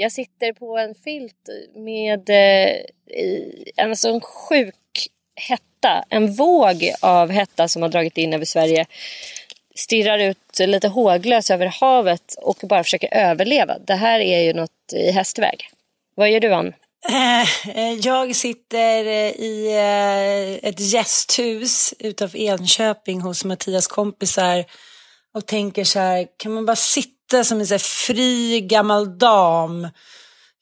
Jag sitter på en filt med eh, alltså en sån sjuk hetta. En våg av hetta som har dragit in över Sverige. Stirrar ut lite håglös över havet och bara försöker överleva. Det här är ju något i hästväg. Vad gör du Ann? Eh, eh, jag sitter eh, i ett gästhus utanför Enköping hos Mattias kompisar och tänker så här, kan man bara sitta som en så fri gammal dam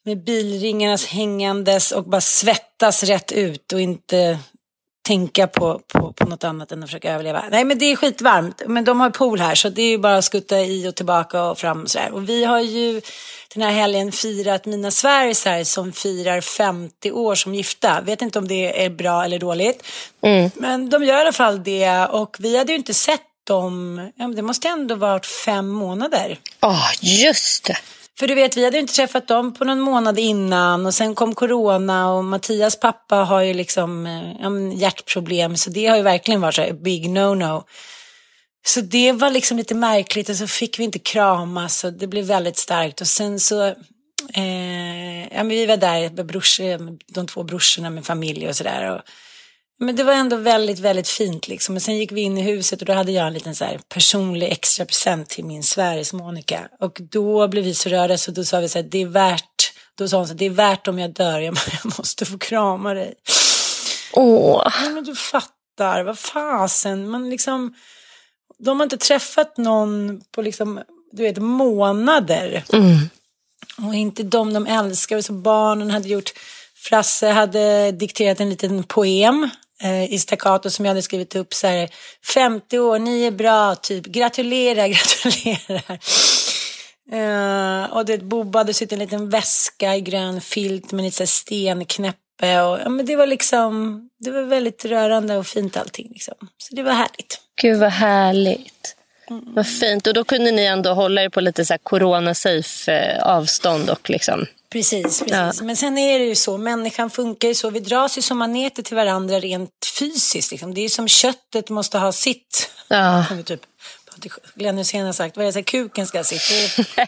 med bilringarnas hängandes och bara svettas rätt ut och inte tänka på, på, på något annat än att försöka överleva. Nej men det är skitvarmt, men de har pool här så det är ju bara att skutta i och tillbaka och fram och sådär. Och vi har ju den här helgen firat mina svärisar som firar 50 år som gifta. Vet inte om det är bra eller dåligt. Men de gör i alla fall det och vi hade ju inte sett dem, ja, det måste ändå varit fem månader. Ja, just det. För du vet, vi hade inte träffat dem på någon månad innan och sen kom corona och Mattias pappa har ju liksom eh, hjärtproblem så det har ju verkligen varit så här, big no-no. Så det var liksom lite märkligt och så fick vi inte kramas och det blev väldigt starkt och sen så eh, ja, men vi var där med brorsor, de två brorsorna med familj och sådär. Men det var ändå väldigt, väldigt fint liksom. Och sen gick vi in i huset och då hade jag en liten så här personlig extra present till min sväris Monica. Och då blev vi så rörda så då sa vi så här, det är värt, då sa hon så här, det är värt om jag dör, jag måste få krama dig. Åh. Ja, men du fattar, vad fasen, man liksom, de har inte träffat någon på liksom, du vet, månader. Mm. Och inte de de älskar, så barnen hade gjort, Frasse hade dikterat en liten poem eh, i staccato som jag hade skrivit upp så här 50 år, ni är bra, typ gratulerar, gratulerar. Uh, och det Bobba hade sytt en liten väska i grön filt med lite stenknäppe. Och, ja, men det var liksom, det var väldigt rörande och fint allting. Liksom. Så det var härligt. Gud vad härligt. Mm. Vad fint. Och då kunde ni ändå hålla er på lite så här corona-safe eh, avstånd och liksom Precis, precis. Ja. men sen är det ju så, människan funkar ju så, vi dras ju som maneter till varandra rent fysiskt. Liksom. Det är ju som köttet måste ha sitt. Ja. typ, Glenn Hysén har sagt, vad är det, så kuken ska ha sitt.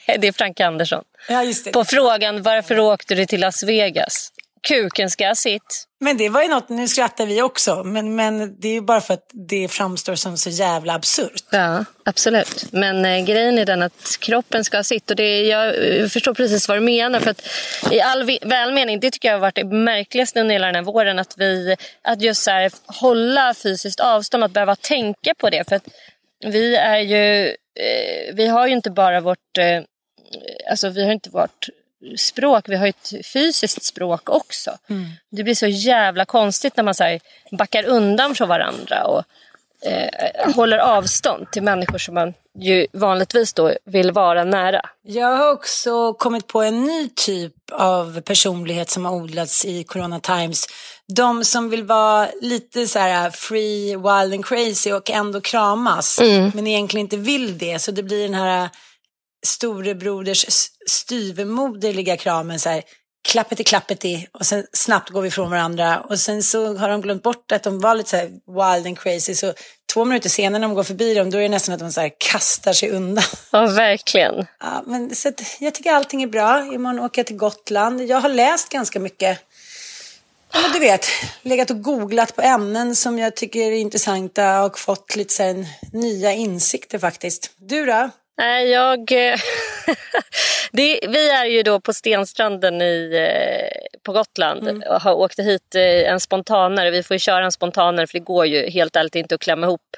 det är Frank Andersson. Ja. På frågan varför åkte du till Las Vegas? kuken ska ha sitt. Men det var ju något, nu skrattar vi också, men, men det är ju bara för att det framstår som så jävla absurt. Ja, absolut. Men eh, grejen är den att kroppen ska ha sitt och det, jag eh, förstår precis vad du menar. För att I all välmening, det tycker jag har varit det märkligaste under hela den här våren, att, vi, att just så här, hålla fysiskt avstånd, att behöva tänka på det. För att vi är ju, eh, vi har ju inte bara vårt, eh, alltså vi har inte varit språk, vi har ett fysiskt språk också. Mm. Det blir så jävla konstigt när man så här, backar undan från varandra och eh, håller avstånd till människor som man ju vanligtvis då vill vara nära. Jag har också kommit på en ny typ av personlighet som har odlats i Corona Times. De som vill vara lite så här free, wild and crazy och ändå kramas. Mm. Men egentligen inte vill det. Så det blir den här storebroders styvmoderliga kramen så här klappeti klappeti och sen snabbt går vi ifrån varandra och sen så har de glömt bort att de var lite så här wild and crazy så två minuter senare när de går förbi dem då är det nästan att de så här kastar sig undan. Ja, verkligen. Ja, men så att jag tycker allting är bra. Imorgon åker jag till Gotland. Jag har läst ganska mycket. Ja, du vet, legat och googlat på ämnen som jag tycker är intressanta och fått lite så här nya insikter faktiskt. Du då? Nej, jag... Eh, det, vi är ju då på Stenstranden i, eh, på Gotland mm. och har åkt hit eh, en spontanare. Vi får ju köra en spontanare för det går ju helt ärligt inte att klämma ihop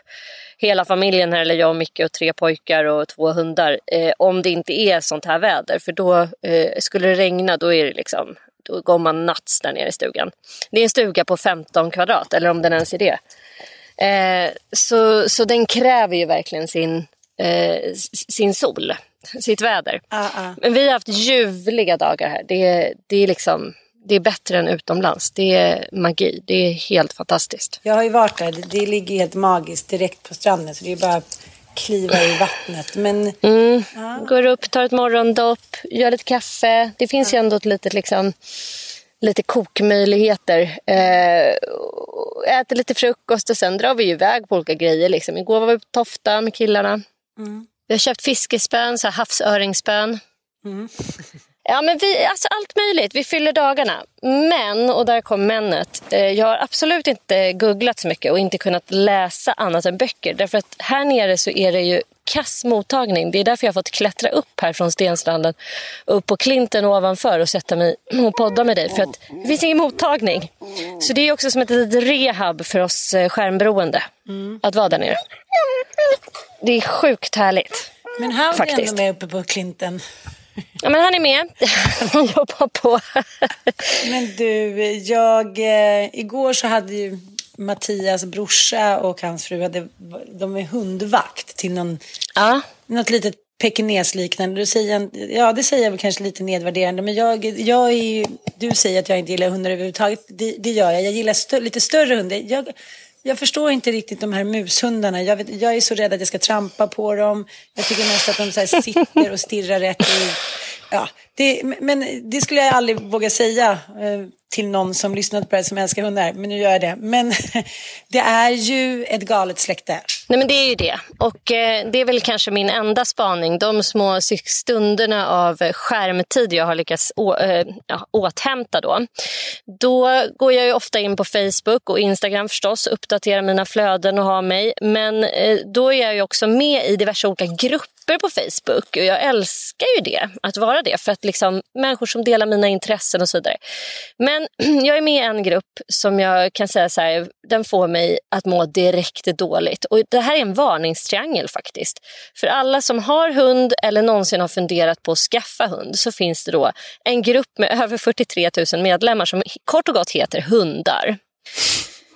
hela familjen här, eller jag och Micke och tre pojkar och två hundar, eh, om det inte är sånt här väder. För då eh, skulle det regna, då är det liksom, då går man nuts där nere i stugan. Det är en stuga på 15 kvadrat, eller om den ens är det. Eh, så, så den kräver ju verkligen sin eh, sin sol, sitt väder. Uh, uh. Men vi har haft ljuvliga dagar här. Det är, det är liksom det är bättre än utomlands. Det är magi. Det är helt fantastiskt. Jag har ju varit där. Det ligger helt magiskt direkt på stranden. Så det är bara att kliva i vattnet. Men, mm. ja. Går upp, tar ett morgondopp, gör lite kaffe. Det finns ja. ju ändå ett litet liksom, lite kokmöjligheter. Eh, äter lite frukost och sen drar vi iväg på olika grejer. Liksom. Igår var vi på Tofta med killarna. Mm. Vi har köpt fiskespön, så här havsöringspön. Mm. Ja, men vi, alltså allt möjligt. Vi fyller dagarna. Men, och där kom männet, eh, jag har absolut inte googlat så mycket och inte kunnat läsa annat än böcker. Därför att här nere så är det ju kass mottagning. Det är därför jag har fått klättra upp här från Stenstranden, upp på klinten ovanför och sätta mig och podda med dig. För att det finns ingen mottagning. Så det är också som ett litet rehab för oss eh, skärmberoende mm. att vara där nere. Det är sjukt härligt. Men han är ändå med uppe på klinten. Ja, men han är med. Han jobbar på. men du, jag... Eh, igår så hade ju Mattias brorsa och hans fru hade, de är hundvakt till någon, ja. något litet pekinesliknande. Du säger, ja, det säger jag väl kanske lite nedvärderande, men jag, jag är, du säger att jag inte gillar hundar överhuvudtaget. Det, det gör jag. Jag gillar stö, lite större hundar. Jag, jag förstår inte riktigt de här mushundarna. Jag, vet, jag är så rädd att jag ska trampa på dem. Jag tycker mest att de så sitter och stirrar rätt i ja, det, men det skulle jag aldrig våga säga eh, till någon som lyssnat på det som älskar hundar, men nu gör jag det. Men det är ju ett galet släkte. Nej men det är ju det. Och eh, det är väl kanske min enda spaning. De små stunderna av skärmtid jag har lyckats å, eh, ja, åthämta då. Då går jag ju ofta in på Facebook och Instagram förstås, uppdaterar mina flöden och har mig. Men eh, då är jag ju också med i diverse olika grupper på Facebook och jag älskar ju det, att vara det. För att liksom människor som delar mina intressen och så vidare. Men jag är med i en grupp som jag kan säga så här, den får mig att må direkt dåligt. Och det här är en varningstriangel faktiskt. För alla som har hund eller någonsin har funderat på att skaffa hund så finns det då en grupp med över 43 000 medlemmar som kort och gott heter hundar.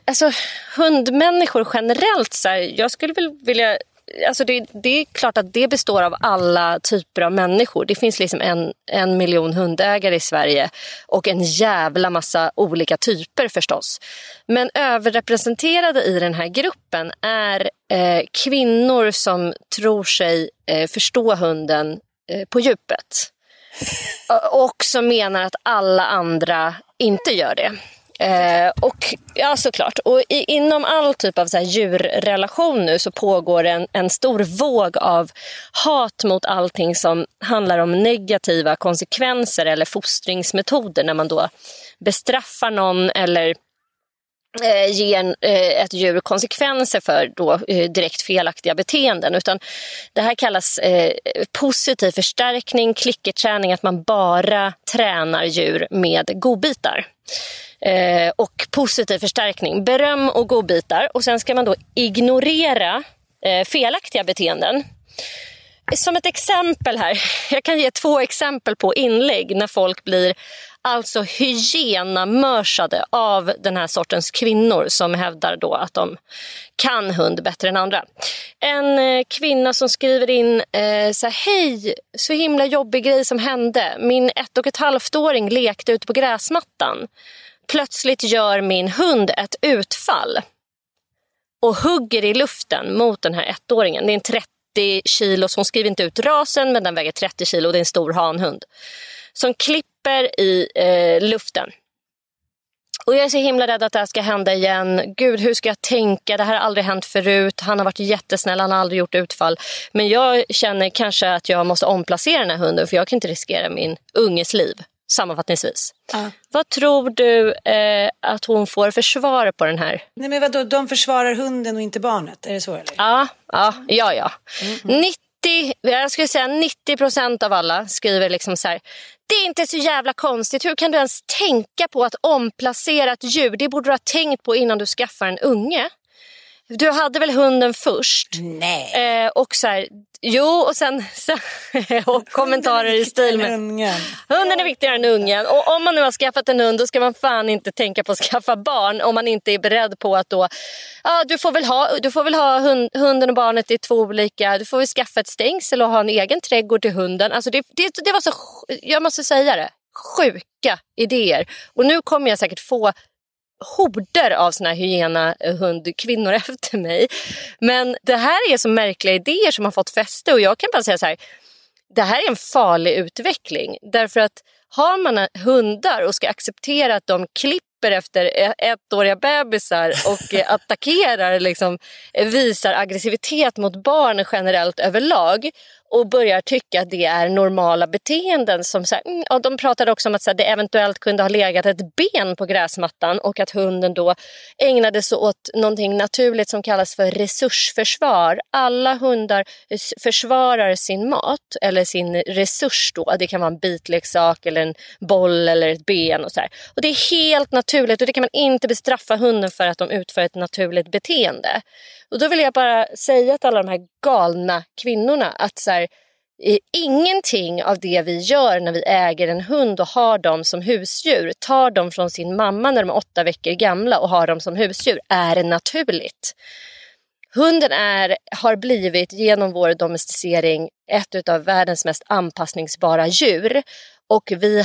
Alltså hundmänniskor generellt, så här, jag skulle väl vilja Alltså det, det, är klart att det består av alla typer av människor. Det finns liksom en, en miljon hundägare i Sverige och en jävla massa olika typer förstås. Men överrepresenterade i den här gruppen är eh, kvinnor som tror sig eh, förstå hunden eh, på djupet. Och som menar att alla andra inte gör det. Eh, och ja, såklart. Och i, inom all typ av så här djurrelation nu så pågår en, en stor våg av hat mot allting som handlar om negativa konsekvenser eller fostringsmetoder när man då bestraffar någon eller Eh, ge ger eh, ett djur konsekvenser för då, eh, direkt felaktiga beteenden. Utan det här kallas eh, positiv förstärkning, klickerträning, att man bara tränar djur med godbitar. Eh, och positiv förstärkning, beröm och godbitar. Och sen ska man då ignorera eh, felaktiga beteenden. Som ett exempel här, jag kan ge två exempel på inlägg när folk blir alltså hygienamörsade av den här sortens kvinnor som hävdar då att de kan hund bättre än andra. En eh, kvinna som skriver in eh, så här, hej, så himla jobbig grej som hände. Min ett och ett halvt-åring lekte ute på gräsmattan. Plötsligt gör min hund ett utfall och hugger i luften mot den här ettåringen. Det är en 30 kilos, hon skriver inte ut rasen men den väger 30 kilo och det är en stor hanhund. Som klipper i eh, luften. Och jag är så himla rädd att det här ska hända igen. Gud, hur ska jag tänka? Det här har aldrig hänt förut. Han har varit jättesnäll, han har aldrig gjort utfall. Men jag känner kanske att jag måste omplacera den här hunden för jag kan inte riskera min unges liv sammanfattningsvis. Ja. Vad tror du eh, att hon får för svar på den här? Nej men vadå, de försvarar hunden och inte barnet? Är det så eller? Ja, ja, ja. ja. Mm -hmm. 90, jag skulle säga 90 procent av alla skriver liksom så här. Det är inte så jävla konstigt. Hur kan du ens tänka på att omplacera ett djur? Det borde du ha tänkt på innan du skaffar en unge. Du hade väl hunden först? Nej. Eh, och så här, jo, och sen så, och kommentarer i stil med... Ungen. Hunden är viktigare än ungen. Och om man nu har skaffat en hund då ska man fan inte tänka på att skaffa barn om man inte är beredd på att då... Ja, du får väl ha, du får väl ha hund, hunden och barnet i två olika... Du får väl skaffa ett stängsel och ha en egen trädgård till hunden. Alltså det, det, det var så... Jag måste säga det. Sjuka idéer. Och nu kommer jag säkert få horder av såna här hyena-hundkvinnor efter mig. Men det här är så märkliga idéer som har fått fäste och jag kan bara säga så här. Det här är en farlig utveckling därför att har man hundar och ska acceptera att de klipper efter ettåriga bebisar och attackerar, liksom, visar aggressivitet mot barn generellt överlag och börjar tycka att det är normala beteenden. Som så här, mm, ja, de pratade också om att så här, det eventuellt kunde ha legat ett ben på gräsmattan och att hunden då ägnade sig åt någonting naturligt som kallas för resursförsvar. Alla hundar försvarar sin mat eller sin resurs. Då. Det kan vara en bitleksak eller en boll eller ett ben. Och så här. Och Det är helt naturligt och det kan man inte bestraffa hunden för att de utför ett naturligt beteende. Och Då vill jag bara säga till alla de här galna kvinnorna att så här, ingenting av det vi gör när vi äger en hund och har dem som husdjur, tar dem från sin mamma när de är åtta veckor gamla och har dem som husdjur, är naturligt. Hunden är, har blivit genom vår domesticering ett av världens mest anpassningsbara djur och vi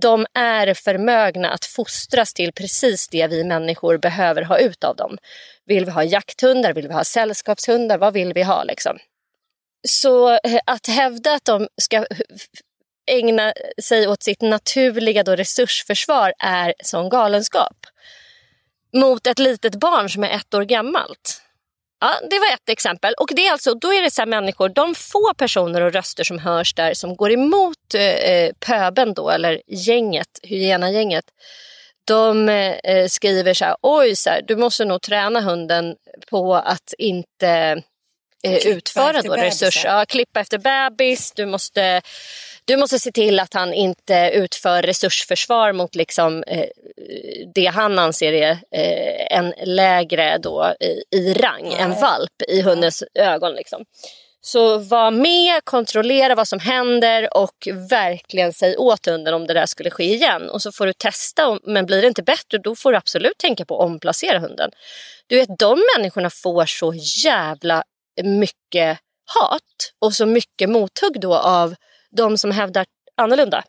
de är förmögna att fostras till precis det vi människor behöver ha ut av dem. Vill vi ha jakthundar? Vill vi ha sällskapshundar? Vad vill vi ha? Liksom? Så eh, att hävda att de ska eh, ägna sig åt sitt naturliga då resursförsvar är sån galenskap. Mot ett litet barn som är ett år gammalt. Ja, det var ett exempel. Och det är alltså, då är det så människor, de få personer och röster som hörs där som går emot eh, pöben då, eller gänget, hygienagänget. De eh, skriver så här, oj, så här, du måste nog träna hunden på att inte eh, utföra då resurser. Ja, klippa efter bebis, du måste, du måste se till att han inte utför resursförsvar mot liksom, eh, det han anser är eh, en lägre då, i, i rang, en valp i hundens ögon. Liksom. Så var med, kontrollera vad som händer och verkligen säg åt hunden om det där skulle ske igen. Och så får du testa, men blir det inte bättre då får du absolut tänka på att omplacera hunden. Du vet, de människorna får så jävla mycket hat och så mycket mothugg då av de som hävdar annorlunda.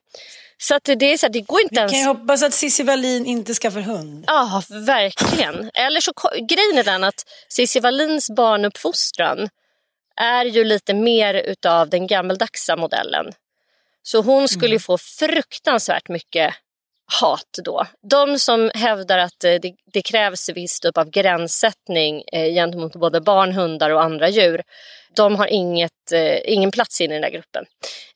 Så att det, är så här, det går inte Vi ens... kan ju hoppas att Cissi Wallin inte skaffar hund. Ja, verkligen. Eller så, grejen är den att Cissi Wallins barnuppfostran är ju lite mer utav den gammeldagsa modellen. Så hon skulle mm. få fruktansvärt mycket hat då. De som hävdar att eh, det, det krävs viss typ av gränssättning eh, gentemot både barn, hundar och andra djur. De har inget, eh, ingen plats in i den där gruppen.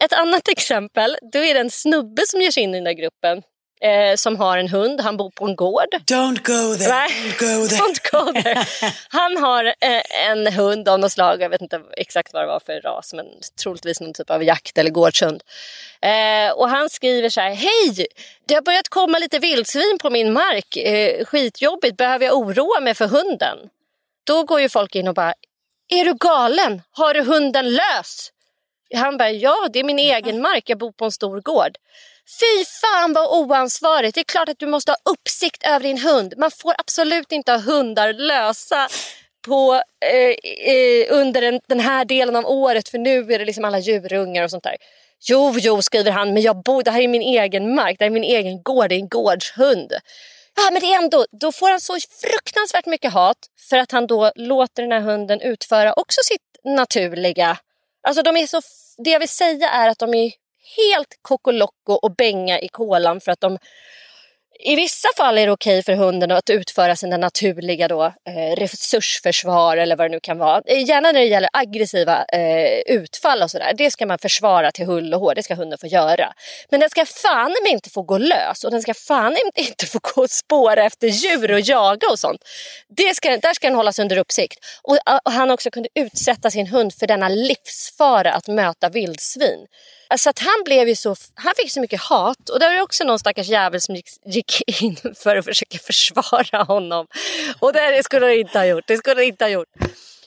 Ett annat exempel, då är det en snubbe som ger sig in i den där gruppen eh, som har en hund. Han bor på en gård. Don't go there. Nej, don't go there. don't go there. Han har eh, en hund av något slag. Jag vet inte exakt vad det var för ras, men troligtvis någon typ av jakt eller gårdshund. Eh, och han skriver så här. Hej! Det har börjat komma lite vildsvin på min mark. Eh, skitjobbigt. Behöver jag oroa mig för hunden? Då går ju folk in och bara. Är du galen? Har du hunden lös? Han bara, ja det är min egen mark, jag bor på en stor gård. Fy fan vad oansvarigt. Det är klart att du måste ha uppsikt över din hund. Man får absolut inte ha hundar lösa på, eh, eh, under den, den, här delen av året för nu är det liksom alla djurungar och sånt där. Jo, jo, skriver han, men jag bor, det här är min egen mark, det här är min egen gård, det är en gårdshund. Ja, men det är ändå, då får han så fruktansvärt mycket hat för att han då låter den här hunden utföra också sitt naturliga. Alltså de är så, det jag vill säga är att de är helt kokolocko och bänga i kolan för att de i vissa fall är det okej för hunden att utföra sina naturliga då, eh, resursförsvar eller vad det nu kan vara. Eh, gärna när det gäller aggressiva eh, utfall och sådär. Det ska man försvara till hull och hår. Det ska hunden få göra. Men den ska fan inte få gå lös och den ska fan inte få gå och spåra efter djur och jaga och sånt. Det ska, där ska den hållas under uppsikt. Och, och han också kunde utsätta sin hund för denna livsfara att möta vildsvin. Alltså att han blev ju så, han fick så mycket hat och där var också någon stackars jävel som gick, gick in för att försöka försvara honom. Och det skulle han inte ha gjort, det skulle han inte ha gjort.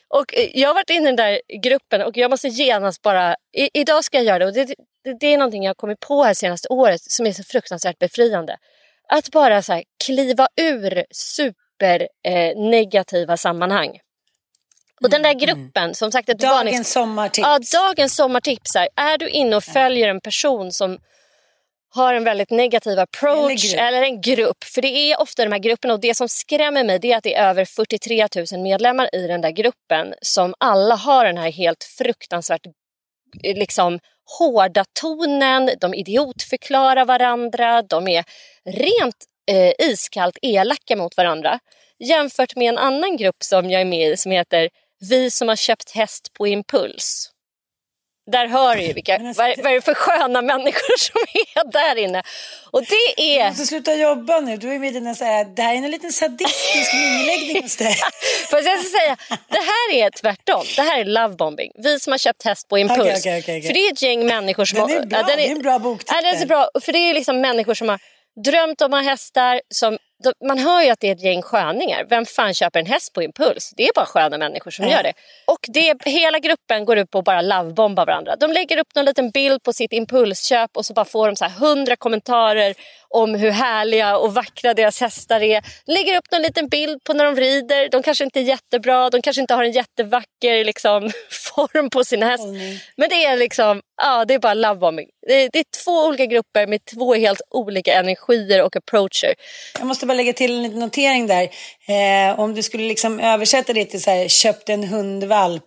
Och eh, jag har varit inne i den där gruppen och jag måste genast bara, i, idag ska jag göra det och det, det, det är någonting jag har kommit på här senaste året som är så fruktansvärt befriande. Att bara så här, kliva ur super eh, negativa sammanhang. Och den där mm, mm. gruppen, som sagt... Ett dagens vanligt, sommartips. Ja, dagens sommartips. Är, du inne och följer en person som har en väldigt negativ approach eller, eller, en grupp. För det är ofta de här grupperna och det som skrämmer mig det är att det är över 43 000 medlemmar i den där gruppen som alla har den här helt fruktansvärt liksom hårda tonen, de idiotförklarar varandra, de är rent eh, iskallt elaka mot varandra. Jämfört med en annan grupp som jag är med i som heter vi som har köpt häst på impuls. Där hör du ju vilka, vad, vad är det för sköna människor som är där inne. Och det är... Du måste sluta jobba nu. Du är med i dina så här, det här är en liten sadistisk miniläggning hos dig. Fast jag ska säga, det här är tvärtom. Det här är lovebombing. Vi som har köpt häst på impuls. Okay, okay, okay, för det är ett gäng människor som... Den är bra, ja, den är, det är en bra boktitel. Ja, den är så bra. För det är liksom människor som har drömt om att ha hästar. Som, man hör ju att det är ett gäng sköningar. Vem fan köper en häst på impuls? Det är bara sköna människor som gör det. Och det, hela gruppen går ut på att bara lovebomba varandra. De lägger upp någon liten bild på sitt impulsköp och så bara får de så här hundra kommentarer om hur härliga och vackra deras hästar är. De lägger upp någon liten bild på när de rider. De kanske inte är jättebra, de kanske inte har en jättevacker liksom, form på sin häst. Mm. Men det är liksom, ja det är bara lovebombing. Det, det är två olika grupper med två helt olika energier och approacher. Jag måste måste bara lägga till en liten notering där. Eh, om du skulle liksom översätta det till så här, köpte en hundvalp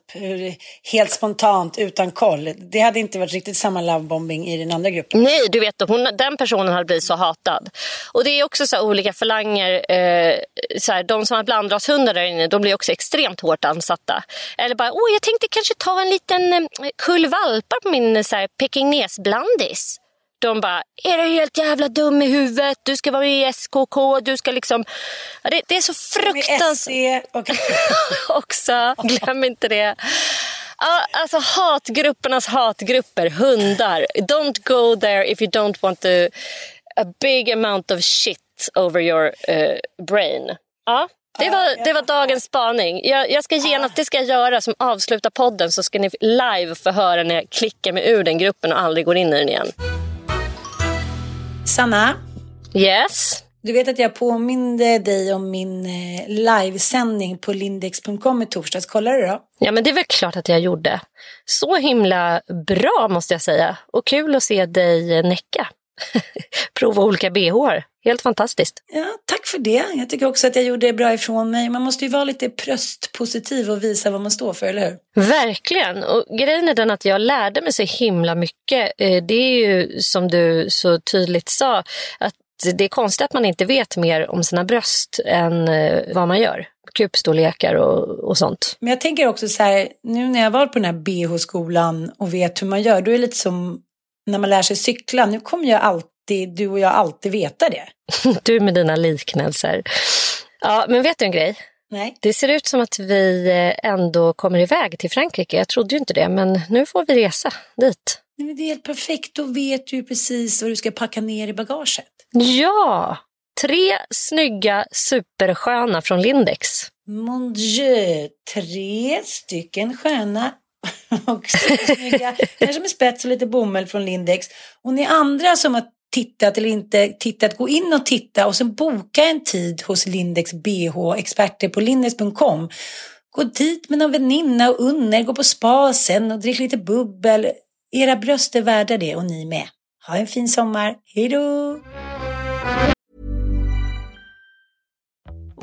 helt spontant utan koll. Det hade inte varit riktigt samma lovebombing i den andra gruppen. Nej, du vet, hon, den personen hade blivit så hatad. Och det är också så olika falanger. Eh, så här, de som har blandrashundar där inne, de blir också extremt hårt ansatta. Eller bara, åh, jag tänkte kanske ta en liten eh, kull valpar på min så här, pekingesblandis. De bara, är du helt jävla dum i huvudet? Du ska vara med i SKK. Du ska liksom... Ja, det, det är så fruktansvärt. och... också, glöm inte det. Ja, alltså hatgruppernas hatgrupper, hundar. Don't go there if you don't want to, a big amount of shit over your uh, brain. Ja, det var, det var dagens spaning. Jag, jag ska genast, det ska jag göra som avsluta podden så ska ni live få höra när jag klickar mig ur den gruppen och aldrig går in i den igen. Sanna, Yes? du vet att jag påminde dig om min eh, livesändning på lindex.com i torsdags. Kollar du då? Ja, men det är väl klart att jag gjorde. Så himla bra måste jag säga. Och kul att se dig näcka. Prova olika bh. Helt fantastiskt. Ja, tack för det. Jag tycker också att jag gjorde bra ifrån mig. Man måste ju vara lite bröstpositiv och visa vad man står för, eller hur? Verkligen. Och grejen är den att jag lärde mig så himla mycket. Eh, Det är ju som du så tydligt sa, att det är konstigt att man inte vet mer om sina bröst än eh, vad man gör. Kupstorlekar och, och sånt. Men jag tänker också så här, nu när jag varit på den här BH-skolan och vet hur man gör, då är det lite som när man lär sig cykla. Nu kommer jag alltid, du och jag alltid veta det. Du med dina liknelser. Ja, men vet du en grej? Nej. Det ser ut som att vi eh, ändå kommer iväg till Frankrike. Jag trodde ju inte det, men nu får vi resa dit. Nej, det är helt perfekt, då vet du precis vad du ska packa ner i bagaget. Ja! Tre snygga supersköna från Lindex. Mon Dieu, tre stycken sköna och snygga, kanske med spets och lite bomull från Lindex. Och ni andra som har tittat eller inte tittat, gå in och titta och sen boka en tid hos Lindex BH, experter på lindex.com. Gå dit med någon väninna och unna er, gå på spa sen och drick lite bubbel. Era bröst är värda det och ni med. Ha en fin sommar. Hej då!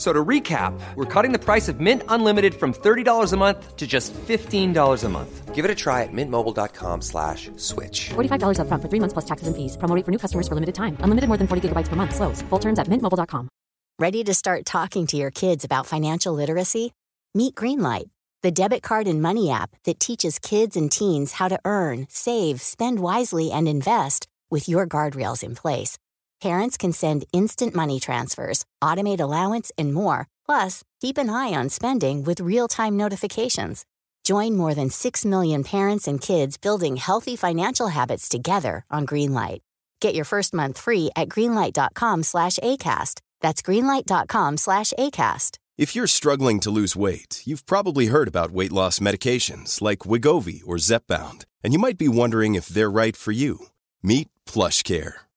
F- So to recap, we're cutting the price of Mint Unlimited from $30 a month to just $15 a month. Give it a try at mintmobile.com slash switch. $45 upfront for three months plus taxes and fees. Promo rate for new customers for limited time. Unlimited more than 40 gigabytes per month. Slows. Full terms at mintmobile.com. Ready to start talking to your kids about financial literacy? Meet Greenlight, the debit card and money app that teaches kids and teens how to earn, save, spend wisely, and invest with your guardrails in place. Parents can send instant money transfers, automate allowance, and more. Plus, keep an eye on spending with real time notifications. Join more than 6 million parents and kids building healthy financial habits together on Greenlight. Get your first month free at greenlight.com slash ACAST. That's greenlight.com slash ACAST. If you're struggling to lose weight, you've probably heard about weight loss medications like Wigovi or Zepbound, and you might be wondering if they're right for you. Meet PlushCare,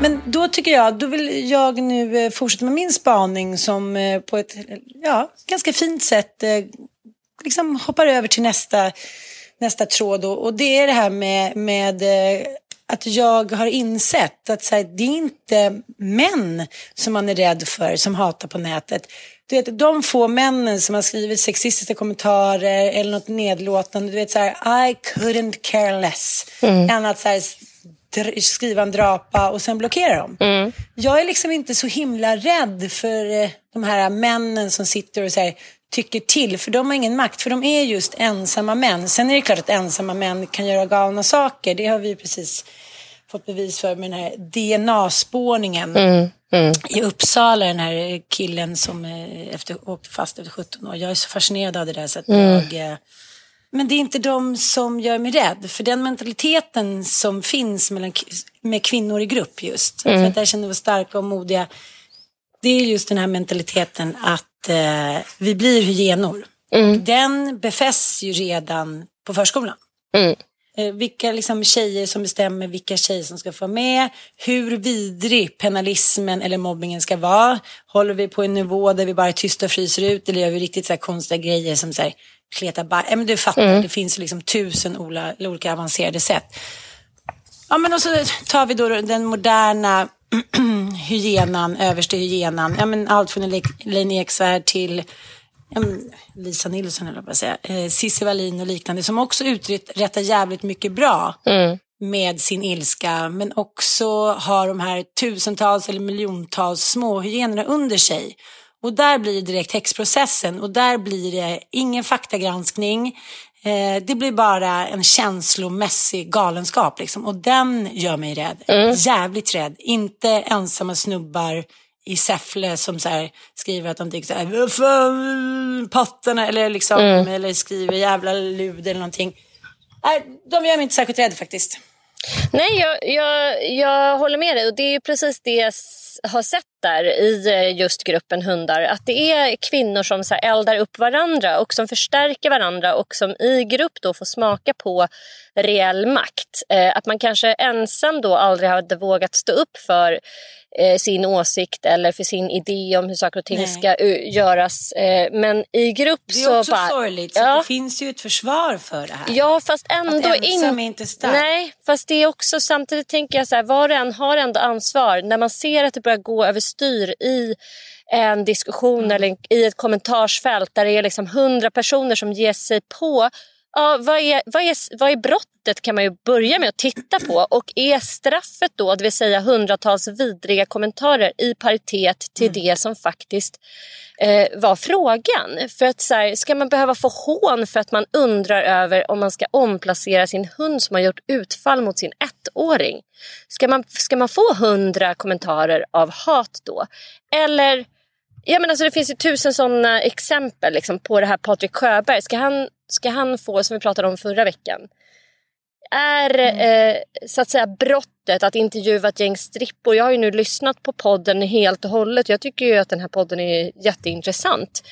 Men då tycker jag, då vill jag nu eh, fortsätta med min spaning som eh, på ett ja, ganska fint sätt eh, liksom hoppar över till nästa, nästa tråd. Och, och det är det här med, med att jag har insett att så här, det är inte män som man är rädd för som hatar på nätet. Du vet, de få männen som har skrivit sexistiska kommentarer eller något nedlåtande, du vet så här, I couldn't care less. Än att så här, skriva en drapa och sen blockera dem. Jag är liksom inte så himla rädd för eh, de här männen som sitter och säger tycker till, för de har ingen makt, för de är just ensamma män. Sen är det klart att ensamma män kan göra galna saker, det har vi precis fått bevis för med den här DNA-spårningen Mm, i Uppsala, den här killen som eh, efter, åkte fast efter 17 år. Jag är så fascinerad av det där så att Mm. jag... Men det är inte de som gör mig rädd, för den mentaliteten som finns mellan, med kvinnor i grupp just, Mm. för att där känner vi oss starka och modiga, det är just den här mentaliteten att eh, vi blir hyenor. Mm. Den befästs ju redan på förskolan. Mm. Eh, vilka liksom tjejer som bestämmer vilka tjejer som ska få med. Hur vidrig penalismen eller mobbingen ska vara. Håller vi på en nivå där vi bara är tysta och fryser ut eller gör vi riktigt så konstiga grejer som så här, kleta baj. Ja, men du fattar, det finns liksom tusen olika avancerade sätt. Ja men och så tar vi då den moderna hyenan, överste hyenan. Ja, men allt från Elaine Eksvärd till ja, Lisa Nilsson eller vad jag säga. Eh, Cissi Wallin och liknande som också uträttar jävligt mycket bra med sin ilska. Men också har de här tusentals eller miljontals små hyenorna under sig. Och där blir det direkt häxprocessen och där blir det ingen faktagranskning. Eh, det blir bara en känslomässig galenskap liksom. Och den gör mig rädd. Jävligt rädd. Inte ensamma snubbar i Säffle som så skriver att de tycker så här, "Vad fan, pattarna, eller liksom, eller skriver jävla lud eller någonting. Nej, de gör mig inte särskilt rädd faktiskt. Nej, jag, jag, jag håller med dig. Och Det är precis det har sett där i eh, just gruppen hundar. Att det är kvinnor som så eldar upp varandra och som förstärker varandra och som i grupp då får smaka på reell makt. Eh, att man kanske ensam då aldrig hade vågat stå upp för eh, sin åsikt eller för sin idé om hur saker och ting Nej. ska göras. Men i grupp Det är så också bara... sorgligt, så Ja. att det finns ju ett försvar för det här. Ja, fast ändå Att ensam in- är inte stark. Nej, fast det är också samtidigt tänker jag så här, var och en har ändå ansvar. När man ser att det börjar gå överstyr i en diskussion Mm. eller i ett kommentarsfält där det är liksom hundra personer som ger sig på Ja, vad, är, vad, är, vad är brottet kan man ju börja med att titta på. Och är straffet då, det vill säga hundratals vidriga kommentarer i paritet till Mm. det som faktiskt eh, var frågan? För att så här, ska man behöva få hån för att man undrar över om man ska omplacera sin hund som har gjort utfall mot sin ettåring? Ska man, ska man få hundra kommentarer av hat då? Eller Ja, men alltså, det finns ju tusen sådana exempel liksom, på det här Patrik Sjöberg. Ska han, ska han få, som vi pratade om förra veckan, är eh, så att säga brottet att intervjua ett gäng strippor. Jag har ju nu lyssnat på podden helt och hållet. Jag tycker ju att den här podden är jätteintressant.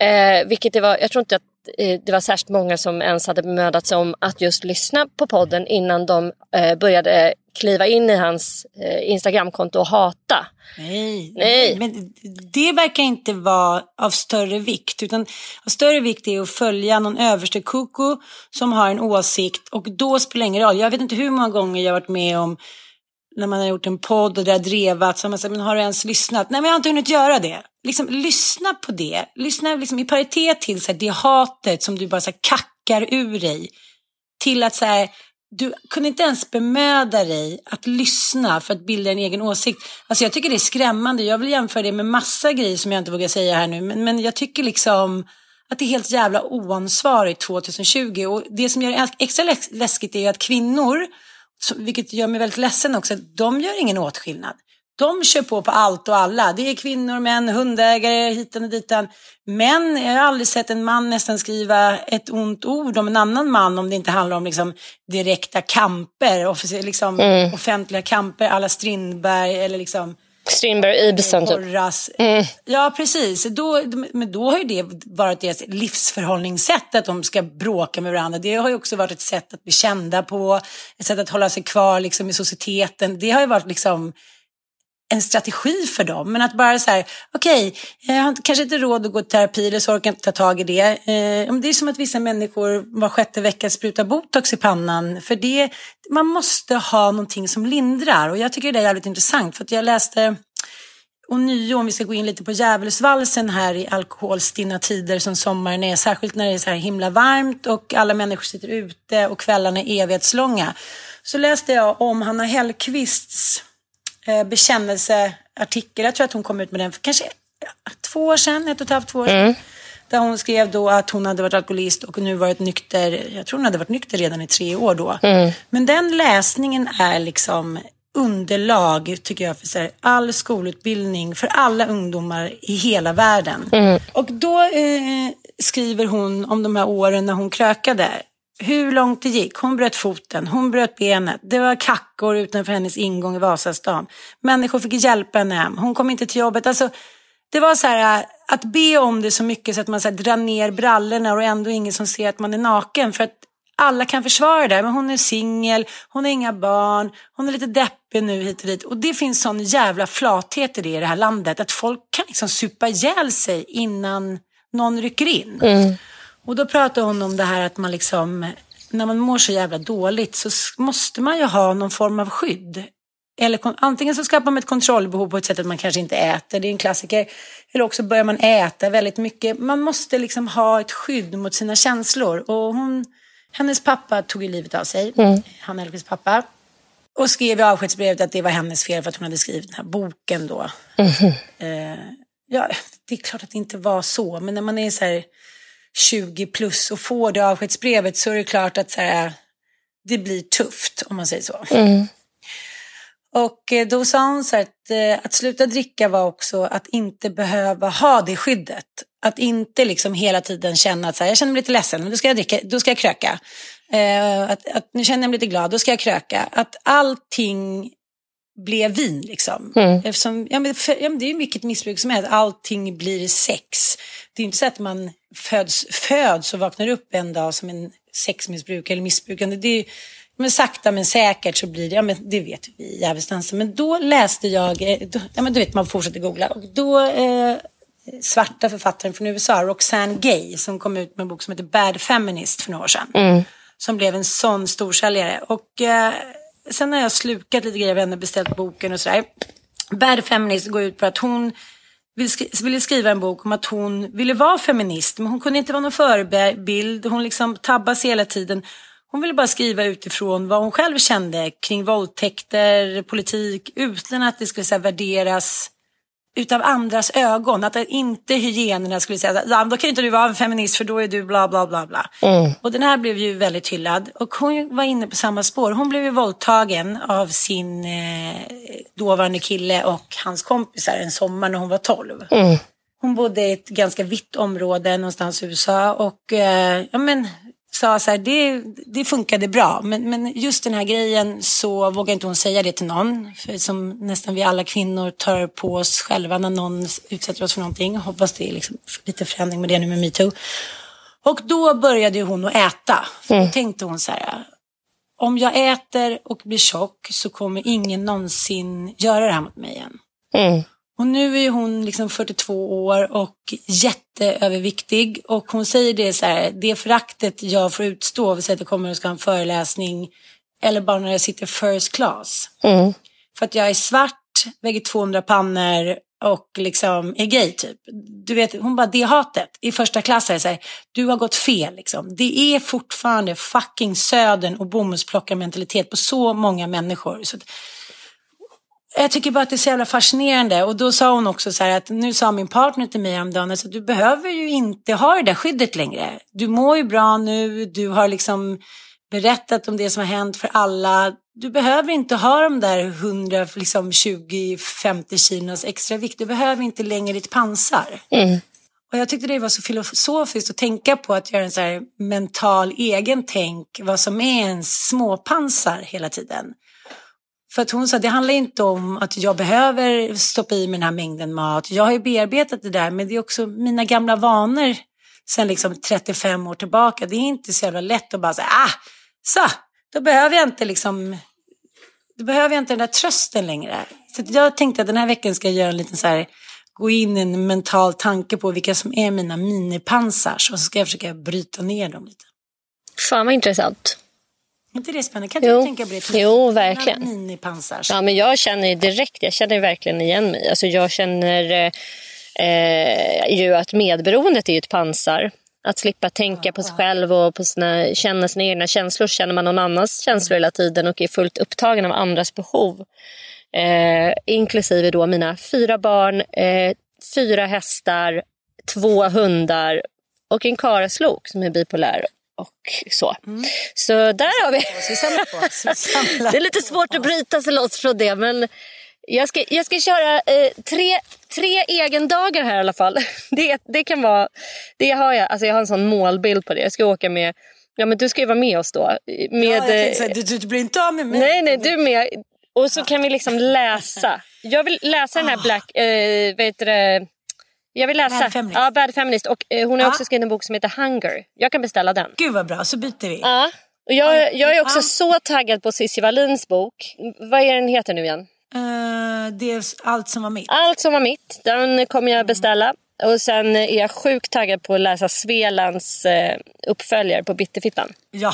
Eh, vilket det var, jag tror inte att eh, det var särskilt många som ens hade bemödat sig om att just lyssna på podden innan de eh, började kliva in i hans eh, Instagramkonto och hata. Nej, Nej. men det verkar inte vara av större vikt. Utan av större vikt är att följa någon överste koko som har en åsikt och då spelar det ingen roll. Jag vet inte hur många gånger jag varit med om när man har gjort en podd och det har drevat så man sagt, men har du ens lyssnat? Nej, men jag har inte hunnit göra det. Liksom, lyssna på det. Lyssna liksom, i paritet till så här, det hatet som du bara så här, kackar ur dig. Till att så här, du kunde inte ens bemöda dig att lyssna för att bilda en egen åsikt. Alltså jag tycker det är skrämmande. Jag vill jämföra det med massa grejer som jag inte vågar säga här nu. Men, men jag tycker liksom att det är helt jävla oansvarigt 2020. Och det som gör det extra läskigt är att kvinnor, vilket gör mig väldigt ledsen också, de gör ingen åtskillnad. De kör på på allt och alla. Det är kvinnor, män, hundägare, hitan och ditan. Men jag har aldrig sett en man nästan skriva ett ont ord om en annan man om det inte handlar om liksom direkta kamper, liksom offentliga kamper alla Strindberg eller liksom Strindberg, Ibsen typ. Porras. Ja, precis. Då, men då har ju det varit deras livsförhållningssätt att de ska bråka med varandra. Det har ju också varit ett sätt att bli kända på, ett sätt att hålla sig kvar liksom, i societeten. Det har ju varit liksom en strategi för dem. Men att bara så här, okej, eh, jag har kanske inte råd att gå i terapi eller så orkar jag inte ta tag i det. Eh, det är som att vissa människor var sjätte vecka sprutar botox i pannan. För det, man måste ha någonting som lindrar. Och jag tycker det är jävligt intressant. För att jag läste och nio, om vi ska gå in lite på djävulsvalsen här i alkoholstinna tider som sommaren är, särskilt när det är så här himla varmt och alla människor sitter ute och kvällarna är evighetslånga. Så läste jag om Hanna Hellquists eh, bekännelseartikel, jag tror att hon kom ut med den för kanske två år sedan, ett och ett halvt, två år sedan. Där hon skrev då att hon hade varit alkoholist och nu varit nykter. Jag tror hon hade varit nykter redan i tre år då. Men den läsningen är liksom underlag tycker jag för här, all skolutbildning för alla ungdomar i hela världen. Och då eh, skriver hon om de här åren när hon krökade. Hur långt det gick. Hon bröt foten, hon bröt benet. Det var kackor utanför hennes ingång i Vasastan. Människor fick hjälpa henne hem. Hon kom inte till jobbet. Alltså, det var så här äh, att be om det så mycket så att man så här, drar ner brallorna och ändå ingen som ser att man är naken. För att alla kan försvara det. Men hon är singel, hon har inga barn, hon är lite deppig nu hit och dit. Och det finns sån jävla flathet i det i det här landet. Att folk kan liksom supa ihjäl sig innan någon rycker in. Mm. Och då pratar hon om det här att man liksom, när man mår så jävla dåligt så måste man ju ha någon form av skydd. Eller antingen så skapar man ett kontrollbehov på ett sätt att man kanske inte äter, det är en klassiker. Eller också börjar man äta väldigt mycket. Man måste liksom ha ett skydd mot sina känslor. Och hon, hennes pappa tog ju livet av sig, han Elvis pappa. Och skrev i avskedsbrevet att det var hennes fel för att hon hade skrivit den här boken då. Eh, ja, det är klart att det inte var så, men när man är så här 20 plus och får det avskedsbrevet så är det klart att så här, det blir tufft om man säger så. Och eh, då sa hon så här att, eh, att sluta dricka var också att inte behöva ha det skyddet. Att inte liksom hela tiden känna att så här, jag känner mig lite ledsen, men då ska jag dricka, då ska jag kröka. Eh, att, att nu känner jag mig lite glad, då ska jag kröka. Att allting blev vin liksom. Eftersom, ja, men för, ja, men det är ju vilket missbruk som helst, allting blir sex. Det är inte så att man föds, föds och vaknar upp en dag som en sexmissbrukare eller missbrukande. Det är, men sakta men säkert så blir det, ja men det vet vi i Djävulsdansen. Men då läste jag, eh, då, ja men du vet man fortsätter googla. Och då, eh, svarta författaren från USA, Roxane Gay, som kom ut med en bok som heter Bad Feminist för några år sedan. Som blev en sån storsäljare. Och eh, sen har jag slukat lite grejer av henne, beställt boken och sådär. Bad Feminist går ut på att hon ville skri- ville skriva en bok om att hon ville vara feminist, men hon kunde inte vara någon förebild. Hon liksom tabbas hela tiden. Hon ville bara skriva utifrån vad hon själv kände kring våldtäkter, politik, utan att det skulle så här, värderas utav andras ögon. Att inte hygienerna skulle säga ja, då kan inte du vara en feminist för då är du bla bla bla bla. Och den här blev ju väldigt hyllad. Och hon var inne på samma spår. Hon blev ju våldtagen av sin eh, dåvarande kille och hans kompisar en sommar när hon var 12. Hon bodde i ett ganska vitt område någonstans i USA och eh, ja, men, sa så här, det, det funkade bra. Men, men just den här grejen så vågar inte hon säga det till någon. För som nästan vi alla kvinnor tar på oss själva när någon utsätter oss för någonting. Hoppas det är liksom lite förändring med det nu med metoo. Och då började ju hon att äta. För då tänkte hon så här, om jag äter och blir tjock så kommer ingen någonsin göra det här mot mig igen. Och nu är hon liksom 42 år och jätteöverviktig. Och hon säger det så här, det föraktet jag får utstå, vill säga att jag kommer och ska ha en föreläsning, eller bara när jag sitter first class. För att jag är svart, väger 200 pannor och liksom är gay typ. Du vet, hon bara, det hatet i första klass är så här, du har gått fel liksom. Det är fortfarande fucking södern och bomullsplockarmentalitet på så många människor. Så att, jag tycker bara att det är så jävla fascinerande. Och då sa hon också så här att nu sa min partner till mig häromdagen att du behöver ju inte ha det där skyddet längre. Du mår ju bra nu, du har liksom berättat om det som har hänt för alla. Du behöver inte ha de där 100, liksom 20, 50 kilos extra vikt. Du behöver inte längre ditt pansar. Och jag tyckte det var så filosofiskt att tänka på att göra en så här mental egen tänk vad som är ens småpansar hela tiden. För att hon sa, det handlar inte om att jag behöver stoppa i mig den här mängden mat. Jag har ju bearbetat det där, men det är också mina gamla vanor sen liksom 35 år tillbaka. Det är inte så jävla lätt att bara säga, ah, så, då behöver jag inte liksom, då behöver jag inte den där trösten längre. Så jag tänkte att den här veckan ska jag göra en liten så här, gå in i en mental tanke på vilka som är mina minipansars och så ska jag försöka bryta ner dem lite. Fan vad intressant. Inte det spännande? Kan inte Jo. du tänka på det? Jo, verkligen. Minipansars. Ja, men jag känner ju direkt, jag känner verkligen igen mig. Alltså jag känner eh, ju att medberoendet är ett pansar. Att slippa tänka på sig själv och på sina, känna sina egna känslor. Känner man någon annans känslor hela tiden och är fullt upptagen av andras behov. Eh, inklusive då mina fyra barn, eh, fyra hästar, två hundar, och en karaslok som är bipolär och så. Mm. Så där har vi... Det är lite svårt att bryta sig loss från det men jag ska, jag ska köra eh, tre, tre egendagar här i alla fall. Det, det kan vara, det har jag, alltså jag har en sån målbild på det. Jag ska åka med, ja men du ska ju vara med oss då. Med, Ja, eh, här, du, du, du blir inte av med mig. Nej, nej, du är med. Och så kan vi liksom läsa. Jag vill läsa den här Black... Eh, vad heter det? Jag vill läsa. Bad Feminist. Ja, Bad Feminist. Och eh, hon har Ja. också skrivit en bok som heter Hunger. Jag kan beställa den. Gud vad bra, så byter vi. Ja. Och jag, jag är också Ja. så taggad på Cissi Wallins bok. Vad är den heter nu igen? Eh, det är allt som var mitt. Allt som var mitt. Den kommer jag beställa. Och sen är jag sjukt taggad på att läsa Svelands eh, uppföljare på Bitterfittan. Ja.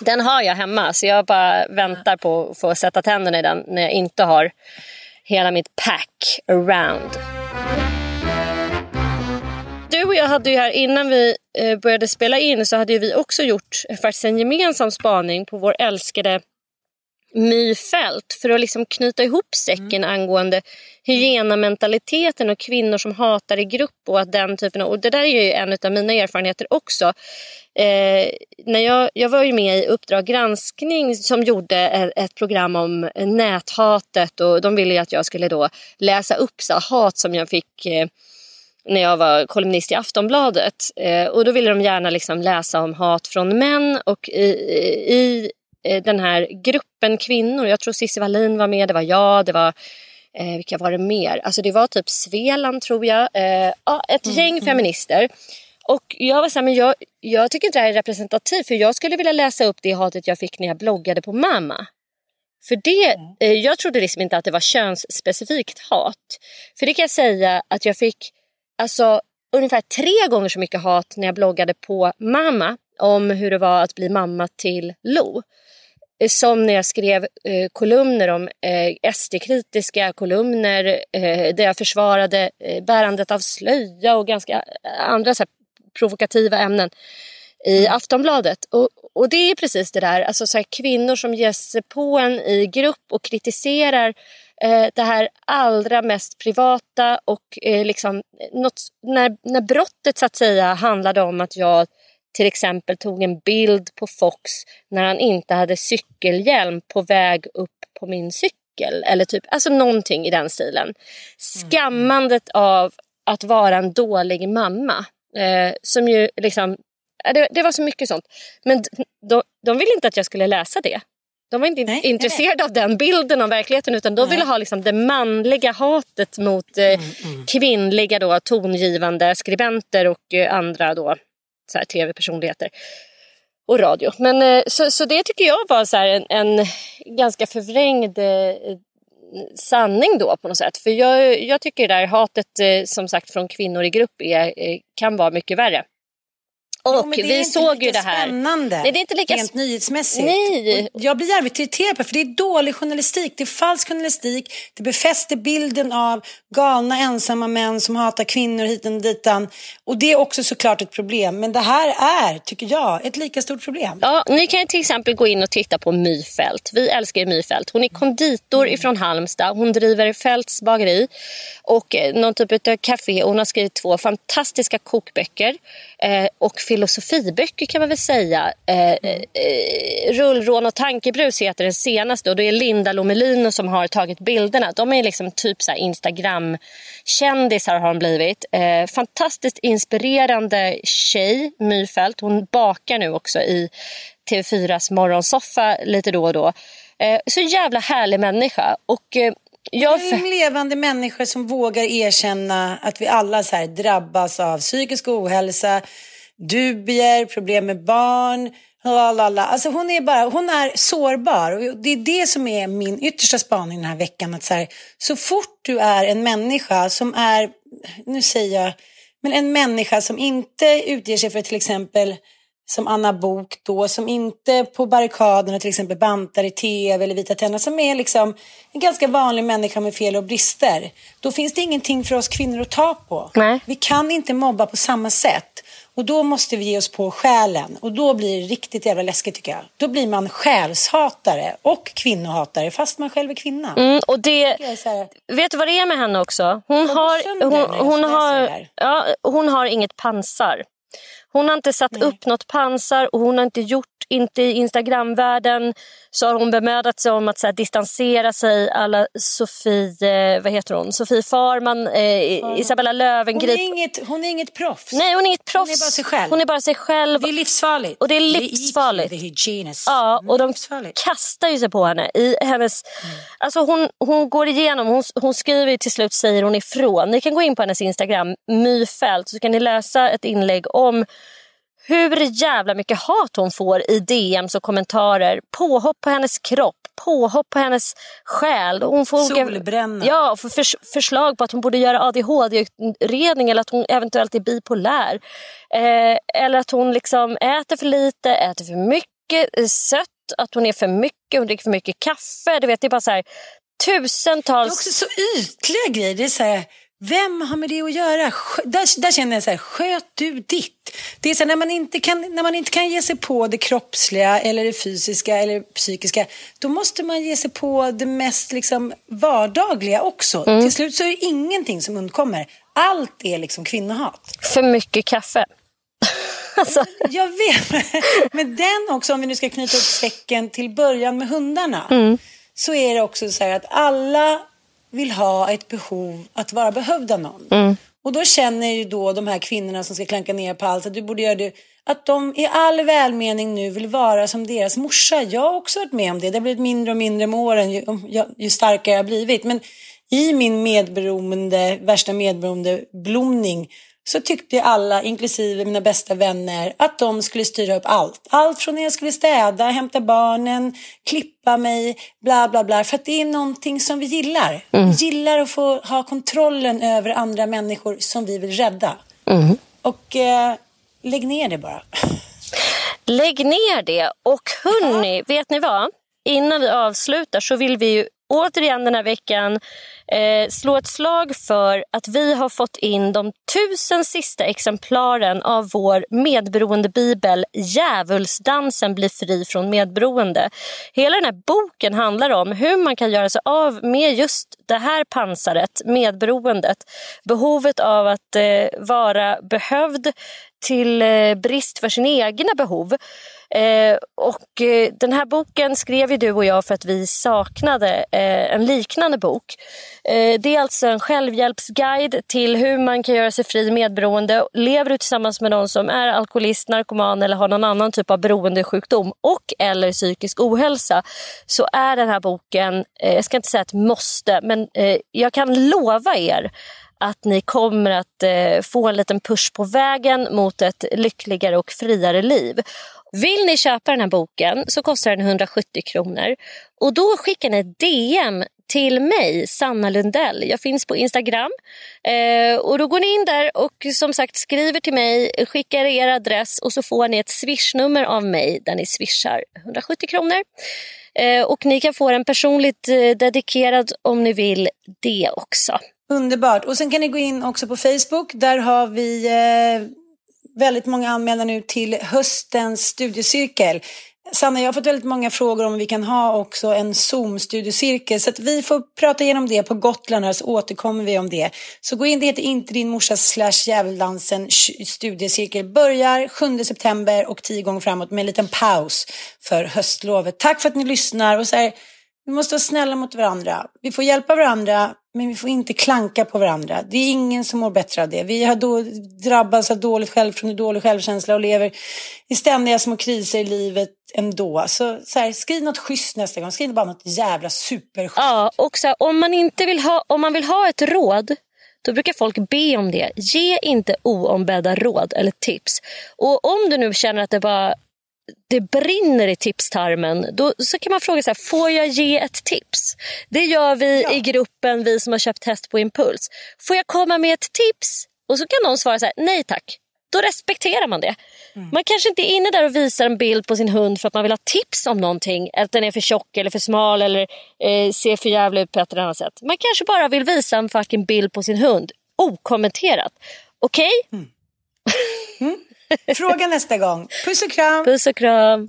Den har jag hemma så jag bara väntar på att få sätta tänderna i den när jag inte har hela mitt pack around. Och jag hade ju här innan vi eh, började spela in så hade ju vi också gjort faktiskt en gemensam spaning på vår älskade My Fält för att liksom knyta ihop säcken angående hyenamentaliteten och kvinnor som hatar i grupp och att den typen av, och det där är ju en av mina erfarenheter också. Eh, när jag, jag var ju med i Uppdrag granskning som gjorde ett, ett program om näthatet och de ville ju att jag skulle då läsa upp så hat som jag fick eh, när jag var kolumnist i Aftonbladet. Eh, och då ville de gärna liksom läsa om hat från män och i, i eh, den här gruppen kvinnor, jag tror Cissi Wallin var med, det var jag, det var eh, vilka var det mer? Alltså det var typ Sveland tror jag. Eh, ja, ett gäng feminister. Och jag var så här, men jag, jag tycker inte det här är representativt för jag skulle vilja läsa upp det hatet jag fick när jag bloggade på mamma. För det, eh, jag trodde liksom inte att det var könsspecifikt hat. För det kan jag säga att jag fick alltså, ungefär tre gånger så mycket hat när jag bloggade på mamma om hur det var att bli mamma till Lo. Eh, Som när jag skrev eh, kolumner om eh, SD-kritiska kolumner eh, där jag försvarade eh, bärandet av slöja och ganska eh, andra så här, provokativa ämnen i Aftonbladet. Och, och det är precis det där, alltså så här, kvinnor som ger sig på en i grupp och kritiserar eh, det här allra mest privata och eh, liksom något, när, när brottet så att säga handlade om att jag till exempel tog en bild på Fox när han inte hade cykelhjälm på väg upp på min cykel. Eller typ, alltså någonting i den stilen. Skammandet av att vara en dålig mamma. Eh, som ju liksom, eh, det, det var så mycket sånt. Men de, de ville inte att jag skulle läsa det. De var inte Nej, intresserade av den bilden av verkligheten utan de ville ha liksom det manliga hatet mot eh, kvinnliga då, tongivande skribenter och eh, andra då, så här, tv-personligheter och radio. Men, eh, så, så det tycker jag var så här, en, en ganska förvrängd eh, sanning då på något sätt. För jag, jag tycker det där hatet eh, som sagt från kvinnor i grupp är, eh, kan vara mycket värre. Och Jo, vi såg ju det här. spännande. Nej, det är inte lika Rent nyhetsmässigt. Nej. Och jag blir jävligt irriterad på det, för det är dålig journalistik. Det är falsk journalistik. Det befäster bilden av galna ensamma män som hatar kvinnor hit och ditan. Och det är också såklart ett problem. Men det här är, tycker jag, ett lika stort problem. Ja, ni kan ju till exempel gå in och titta på Myfält. Vi älskar ju Myfält. Hon är konditor ifrån Halmstad. Hon driver Fälts bageri och eh, någon typ av café. Hon har skrivit två fantastiska kokböcker eh, och filosofiböcker kan man väl säga. Eh, eh, Rullrån och tankebrus heter den senaste och det är Linda Lomelino som har tagit bilderna. De är liksom typ så Instagram-kändisar har de blivit. Eh, fantastiskt inspirerande tjej, Myfält. Hon bakar nu också i TV4s morgonsoffa lite då och då. Eh, så jävla härlig människa. Och, eh, jag... Det är levande människor som vågar erkänna att vi alla så här drabbas av psykisk ohälsa, dubier, problem med barn. Lalala. Alltså hon är bara, hon är sårbar och det är det som är min yttersta spaning den här veckan. Att så, här, så fort du är en människa som är, nu säger jag, men en människa som inte utger sig för till exempel som Anna Bok då, som inte på barrikaderna till exempel bantar i tv eller vita tänder, som är liksom en ganska vanlig människa med fel och brister. Då finns det ingenting för oss kvinnor att ta på. Nej. Vi kan inte mobba på samma sätt. Och då måste vi ge oss på själen. Och då blir det riktigt jävla läskigt tycker jag. Då blir man själshatare och kvinnohatare fast man själv är kvinna. Mm, och det, vet du vad det är med henne också? Hon har, hon, hon, det har, ja, hon har inget pansar. Hon har inte satt upp något pansar och hon har inte gjort, inte i Instagramvärlden så har hon bemödat sig om att så här, distansera sig alla Sofie, eh, vad heter hon? Sofie Farman, eh, Isabella Hon Löwengrip. är, inget, hon är inget proffs. Nej, hon är inget proffs. Hon är bara sig själv. Hon är bara sig själv. Det är livsfarligt. Och det är livsfarligt. The hygienist. Ja, och de kastar ju sig på henne. I hennes, Mm. alltså hon, hon går igenom, hon, hon skriver till slut, säger hon ifrån. Ni kan gå in på hennes Instagram, myfält, så kan ni läsa ett inlägg om hur jävla mycket hat hon får i DMs och kommentarer. Påhopp på hennes kropp, påhopp på hennes själ. Hon får Solbränna. Ja, för förs- förslag på att hon borde göra ADHD-utredning eller att hon eventuellt är bipolär. Eh, eller att hon liksom äter för lite, äter för mycket är sött, att hon är för mycket, hon dricker för mycket kaffe. Du vet, det är bara så här, Det är tusentals... också så ytliga grejer. Det är så här, vem har med det att göra? Där, där känner jag så här, sköt du ditt. Det är så här, när, man inte kan, när man inte kan ge sig på det kroppsliga eller det fysiska eller psykiska, då måste man ge sig på det mest liksom, vardagliga också. Mm. Till slut så är det ingenting som undkommer. Allt är liksom kvinnohat. För mycket kaffe. alltså, Jag vet, men den också, om vi nu ska knyta upp säcken till början med hundarna, Mm. så är det också så här att alla vill ha ett behov att vara behövd av någon. Mm. Och då känner ju då de här kvinnorna som ska klanka ner på allt att du borde göra det, att de i all välmening nu vill vara som deras morsa. Jag har också varit med om det. Det har blivit mindre och mindre med åren ju, ju, ju starkare jag har blivit. Men i min medberoende, värsta medberoende blomning så tyckte alla, inklusive mina bästa vänner, att de skulle styra upp allt. Allt från när jag skulle städa, hämta barnen, klippa mig, bla bla bla. För att det är någonting som vi gillar. Vi gillar att få ha kontrollen över andra människor som vi vill rädda. Och eh, lägg ner det bara. Lägg ner det. Och hörni, vet ni vad? Innan vi avslutar så vill vi ju återigen den här veckan eh, slå ett slag för att vi har fått in de tusen sista exemplaren av vår medberoendebibel Djävulsdansen blir fri från medberoende. Hela den här boken handlar om hur man kan göra sig av med just det här pansaret, medberoendet. Behovet av att eh, vara behövd till eh, brist för sina egna behov. Eh, och eh, den här boken skrev ju du och jag för att vi saknade eh, en liknande bok. Eh, det är alltså en självhjälpsguide till hur man kan göra sig fri medberoende. Lever du tillsammans med någon som är alkoholist, narkoman eller har någon annan typ av beroendesjukdom och eller psykisk ohälsa så är den här boken, eh, jag ska inte säga ett måste, men eh, jag kan lova er att ni kommer att få en liten push på vägen mot ett lyckligare och friare liv. Vill ni köpa den här boken så kostar den 170 kronor. Och då skickar ni ett DM till mig, Sanna Lundell. Jag finns på Instagram. Eh, och Då går ni in där och som sagt skriver till mig, skickar er adress och så får ni ett swishnummer av mig där ni swishar 170 kronor. Eh, och Ni kan få den personligt eh, dedikerad om ni vill det också. Underbart. Och sen kan ni gå in också på Facebook. Där har vi eh, väldigt många anmälda nu till höstens studiecirkel. Sanna, jag har fått väldigt många frågor om vi kan ha också en Zoom-studiecirkel. Så att vi får prata igenom det på Gotland här så återkommer vi om det. Så gå in, det heter inte din morsa slash djävuldansen studiecirkel. Börjar 7 september och 10 gånger framåt med en liten paus för höstlovet. Tack för att ni lyssnar. Och så här, vi måste vara snälla mot varandra. Vi får hjälpa varandra, men vi får inte klanka på varandra. Det är ingen som mår bättre av det. Vi har då drabbats av dåligt självförtroende, dålig självkänsla och lever i ständiga små kriser i livet ändå. Så, så här, skriv något schysst nästa gång. Skriv bara något jävla superschysst. Ja, och så här, om, man inte vill ha, om man vill ha ett råd då brukar folk be om det. Ge inte oombedda råd eller tips. Och om du nu känner att det bara det brinner i tipstarmen, då så kan man fråga så här, får jag ge ett tips? Det gör vi i gruppen, vi som har köpt häst på impuls. Får jag komma med ett tips? Och så kan någon svara så här, nej tack. Då respekterar man det. Man kanske inte är inne där och visar en bild på sin hund för att man vill ha tips om någonting. Att den är för tjock eller för smal eller eh, ser för jävligt ut på ett eller annat sätt. Man kanske bara vill visa en fucking bild på sin hund. Okommenterat. Okej? Fråga nästa gång. Puss och kram. Puss och kram.